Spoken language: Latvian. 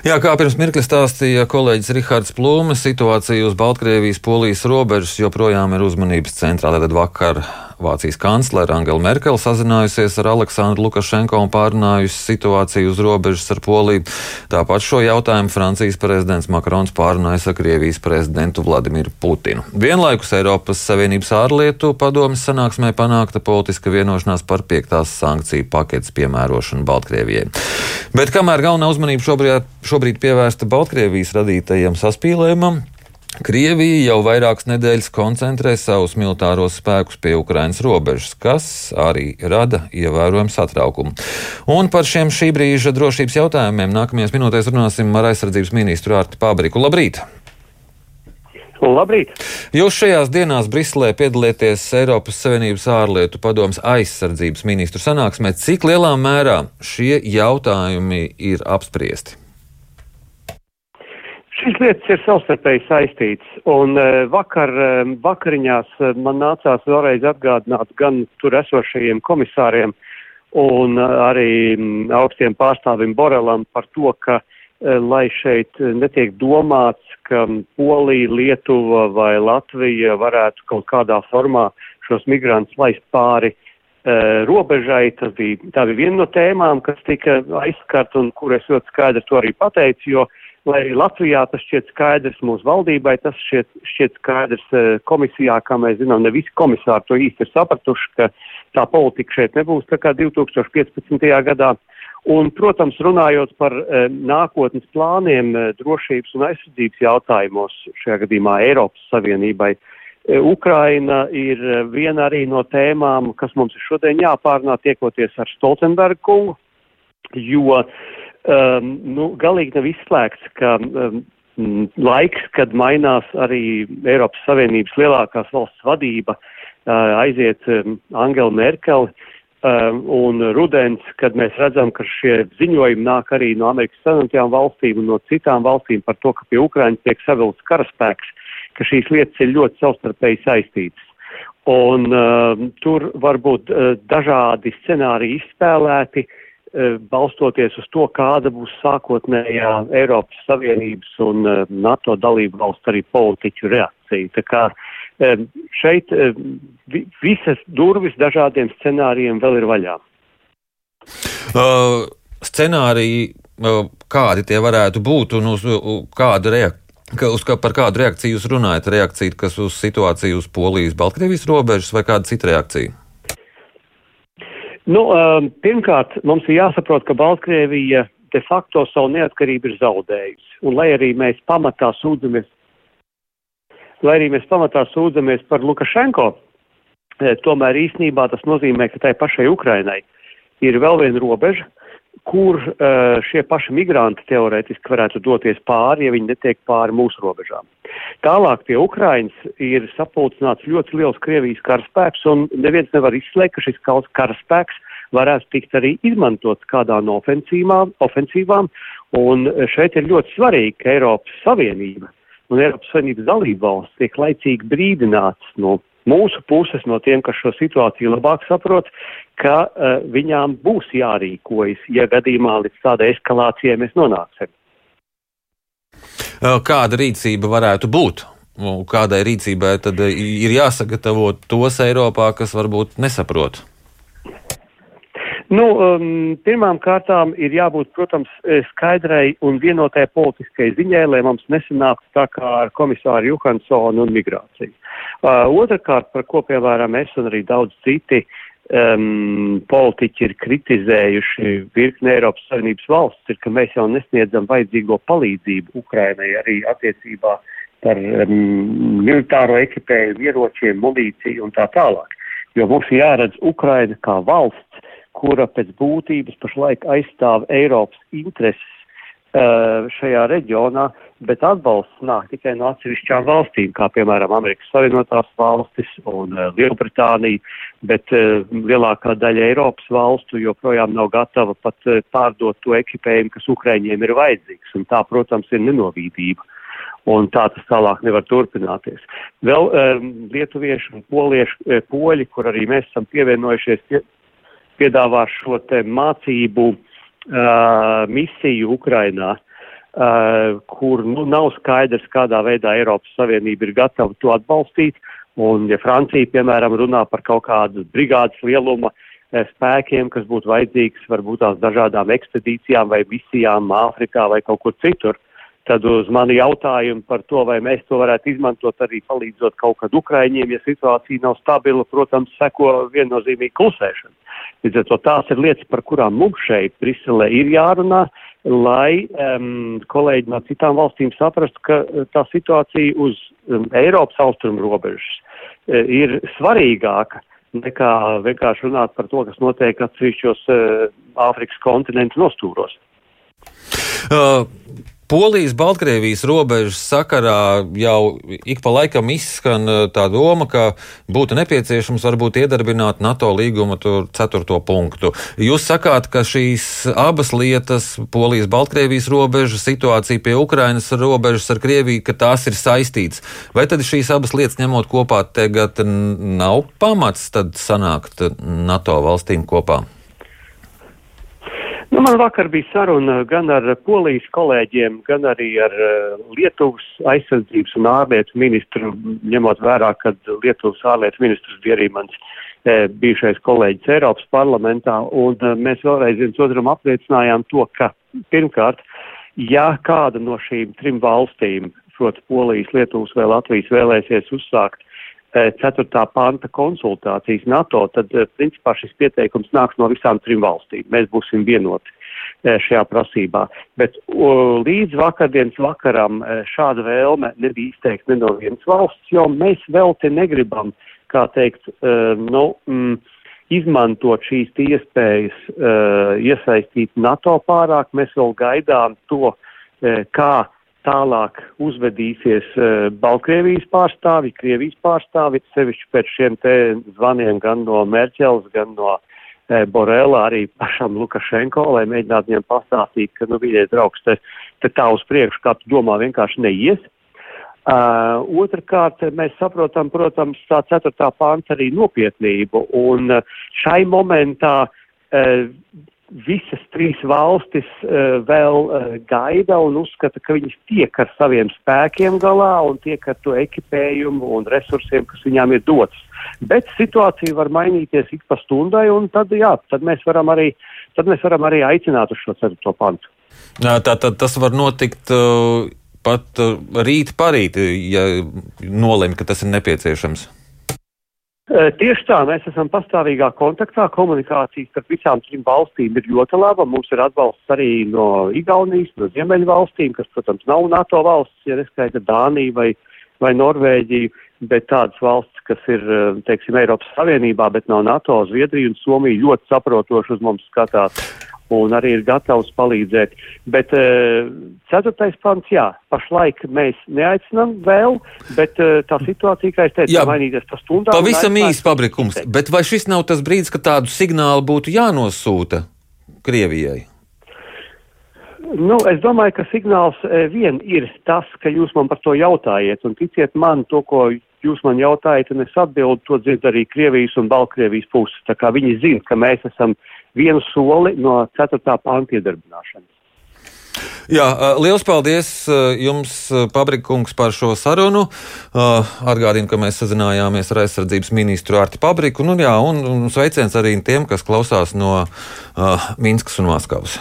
Jā, kā pirms mirkļa stāstīja kolēģis Rihards Plūme, situācija uz Baltkrievijas-Polijas robežas joprojām ir uzmanības centrā. Tad vakar Vācijas kanclere Angela Merkele sazinājusies ar Aleksandru Lukašenko un pārunājusi situāciju uz robežas ar Poliju. Tāpat šo jautājumu Francijas prezidents Makrons pārunājas ar Krievijas prezidentu Vladimiru Putinu. Vienlaikus Eiropas Savienības ārlietu padomjas sanāksmē panākta politiska vienošanās par piektās sankciju paketes piemērošanu Baltkrievijai. Bet kamēr galvenā uzmanība šobrīd, šobrīd pievērsta Baltkrievijas radītajam saspīlējumam, Krievija jau vairākas nedēļas koncentrē savus militāros spēkus pie Ukrainas robežas, kas arī rada ievērojumu satraukumu. Un par šiem šī brīža drošības jautājumiem nākamajās minūtēs runāsim ar aizsardzības ministru Artu Pābriku. Labrīt! Labrīt! Jūs šajās dienās Briselē piedalieties Eiropas Savienības ārlietu padomas aizsardzības ministru sanāksmē. Cik lielā mērā šie jautājumi ir apspriesti? Šīs lietas ir savstarpēji saistītas, un uh, vakar, uh, vakariņās uh, man nācās vēlreiz atgādināt gan tur esošajiem komisāriem un arī um, augstiem pārstāvim Borelam par to, ka, lai šeit netiek domāts, ka Polija, Lietuva vai Latvija varētu kaut kādā formā šos migrantus laist pāri robežai. Tas bija, tā bija viena no tēmām, kas tika aizskart un kur es ļoti skaidri to arī pateicu, jo uh, lai arī Latvijā tas šķiet skaidrs mūsu valdībai, tas šķiet, šķiet skaidrs eh, komisijā, kā mēs zinām, ne visi komisāri to īsti ir sapratuši, ka tā politika šeit nebūs tā kā 2015. gadā. Un, protams, runājot par e, nākotnes plāniem e, drošības un aizsardzības jautājumos, šajā gadījumā Eiropas Savienībai, e, Ukraina ir viena arī no tēmām, kas mums ir šodien jāpārnā tiekoties ar Stoltenbergu kungu, jo um, nu, galīgi nav izslēgts, ka um, laiks, kad mainās arī Eiropas Savienības lielākās valsts vadība, uh, aiziet um, Angela Merkele. Um, un rudens, kad mēs redzam, ka šie ziņojumi nāk arī no Amerikas Savienotajām valstīm un no citām valstīm par to, ka pie Ukrainas tiek savilts karaspēks, ka šīs lietas ir ļoti savstarpēji saistītas. Un uh, tur var būt uh, dažādi scenāriji izspēlēti, uh, balstoties uz to, kāda būs sākotnējā Eiropas Savienības un e, NATO dalību valsts arī politiķu reakcija. Tā kā e, šeit visas durvis dažādiem scenārijiem vēl ir vaļā. Uh, scenāriji, uh, kādi tie varētu būt un uz uh, kādu reakciju? Ka uz, ka, par kādu reakciju jūs runājat? Reakcija, kas uz situāciju uz Polijas-Baltkrievijas robežas vai kāda cita reakcija? Nu, um, pirmkārt, mums ir jāsaprot, ka Baltkrievija de facto savu neatkarību ir zaudējusi. Un lai arī mēs pamatā sūdzamies, lai arī mēs pamatā sūdzamies par Lukašenko, eh, tomēr īsnībā tas nozīmē, ka tai pašai Ukrainai ir vēl viena robeža, kur uh, šie paši migranti teorētiski varētu doties pāri, ja viņi netiek pāri mūsu robežām. Tālāk pie Ukrainas ir sapulcināts ļoti liels Krievijas karaspēks, un neviens nevar izslēgt, ka šis karaspēks varētu tikt arī izmantots kādā no ofensīvām, un šeit ir ļoti svarīgi, ka Eiropas Savienība un Eiropas Savienības dalībvalsts tiek laicīgi brīdināts no mūsu puses, no tiem, kas šo situāciju labāk saprot, ka uh, viņām būs jārīkojas, ja gadījumā līdz tādai eskalācijai mēs nonāksim. Kāda rīcība varētu būt? Kādai rīcībai tad ir jāsagatavo tos Eiropā, kas varbūt nesaprot? Nu, um, pirmām kārtām ir jābūt, protams, skaidrai un vienotai politiskai ziņai, lai mums nesanāktu tā kā ar komisāru Johansonu un migrāciju. Uh, otrakārt, par ko piemēram es un arī daudz citi um, politiķi ir kritizējuši virkni Eiropas Savienības valsts, ir, ka mēs jau nesniedzam vajadzīgo palīdzību Ukrainai arī attiecībā par um, militāro ekipējumu, ieročiem, munīciju un tā tālāk. Jo mums ir jāredz Ukraina kā valsts, kura pēc būtības pašlaik aizstāv Eiropas intereses šajā reģionā, bet atbalsts nāk tikai no atsevišķām valstīm, kā piemēram Amerikas Savienotās valstis un Lielbritānija, bet lielākā daļa Eiropas valstu joprojām nav gatava pat pārdot to ekipējumu, kas Ukraiņiem ir vajadzīgs, un tā, protams, ir nenovīdība. Un tā tas tālāk nevar turpināties. Vēl um, lietuvieši un polieši, poļi, kur arī mēs esam pievienojušies, pie, piedāvā šo te mācību uh, misiju Ukrainā. uh, kur nu, nav skaidrs, kādā veidā Eiropas Savienība ir gatava to atbalstīt. Un, ja Francija, piemēram, runā par kaut kādu brigādes lieluma spēkiem, kas būtu vajadzīgs varbūt tās dažādām ekspedīcijām vai misijām Āfrikā vai kaut kur citur, tad uz mani jautājumu par to, vai mēs to varētu izmantot arī palīdzot kaut kad Ukraiņiem, ja situācija nav stabila, protams, seko viennozīmīgi klusēšana. Līdz ar to tās ir lietas, par kurām mums šeit Briselē ir jārunā. Uh, lai um, kolēģi no citām valstīm saprastu, ka uh, tā situācija uz um, Eiropas austrumu robežas uh, ir svarīgāka nekā vienkārši runāt par to, kas notiek atsevišķos uh, Āfrikas kontinentu nostūros. Uh. Polijas-Baltkrievijas robežas sakarā jau ik pa laikam izskan eh, tā doma, ka būtu nepieciešams varbūt iedarbināt NATO līguma ceturto punktu. Jūs sakāt, ka šīs abas lietas, Polijas-Baltkrievijas robeža, situācija pie Ukrainas robežas ar Krieviju, ka tās ir saistītas. Vai tad šīs abas lietas ņemot kopā tagad nav pamats tad sanākt NATO valstīm kopā? Nu, man vakar bija saruna gan ar polijas kolēģiem, gan arī ar uh, Lietuvas aizsardzības un ārlietu ministru, ņemot vērā, ka Lietuvas ārlietu ministrs bija arī mans uh, bijušais kolēģis Eiropas parlamentā, un uh, mēs vēlreiz viens otram apliecinājām to, ka pirmkārt, ja kāda no šīm trim valstīm, proti Polijas, Lietuvas vai Latvijas vēlēsies uzsākt ceturtā panta konsultācijas NATO, tad principā šis pieteikums nāks no visām trim valstīm. Mēs būsim vienoti šajā prasībā. Bet līdz vakardienas vakaram šāda vēlme nebija izteikta ne no vienas valsts, jo mēs vēl te negribam, kā teikt, nu, mm, izmantot šīs iespējas iesaistīt NATO pārāk. Mēs vēl gaidām to, kā tālāk uzvedīsies uh, Baltkrievijas pārstāvi, Krievijas pārstāvi, sevišķi pēc šiem te zvaniem gan no Merķels, gan no uh, Borela, arī pašam Lukašenko, lai mēģinātu viņiem pastāstīt, ka, nu, viņa draugs te, te tā uz priekšu, kā tu domā, vienkārši neies. Uh, Otrakārt, mēs saprotam, protams, tā ceturtā pāns arī nopietnību, un šai momentā uh, visas trīs valstis uh, vēl uh, gaida un uzskata, ka viņas tiek ar saviem spēkiem galā un tiek ar to ekipējumu un resursiem, kas viņām ir dots. Bet situācija var mainīties ik pa stundai, un tad, jā, tad mēs varam arī, tad mēs varam arī aicināt uz šo ceturto pantu. Tā tad tas var notikt uh, pat rīt parīt, ja nolem, ka tas ir nepieciešams. Tieši tā, mēs esam pastāvīgā kontaktā. Komunikācijas starp visām trim valstīm ir ļoti laba. Mums ir atbalsts arī no Igaunijas, no Ziemeļu valstīm, kas, protams, nav NATO valsts, ja neskaita Dāniju vai, vai Norvēģiju, bet tādas valsts, kas ir, teiksim, Eiropas Savienībā, bet nav NATO, Zviedrija un Somija ļoti saprotoši uz mums skatās un arī ir gatavs palīdzēt. Bet uh, ceturtais pants, jā, pašlaik mēs neaicinām vēl, bet uh, tā situācija, kā es teicu, jā, mainīties pa stundām. Pavisam īsts pabrikums, bet vai šis nav tas brīdis, ka tādu signālu būtu jānosūta Krievijai? Nu, es domāju, ka signāls e, vien ir tas, ka jūs man par to jautājiet, un ticiet man, to, ko jūs man jautājat, un es atbildu, to dzird arī Krievijas un Baltkrievijas puses. Tā kā viņi zina, ka mēs esam vienu soli no 4. pānta iedarbināšanas. Jā, liels paldies jums, Pabrikungs, par šo sarunu. Atgādinu, ka mēs sazinājāmies ar aizsardzības ministru Arti Pabriku. Nu, jā, un, un sveiciens arī tiem, kas klausās no uh, Minskas un Maskavas.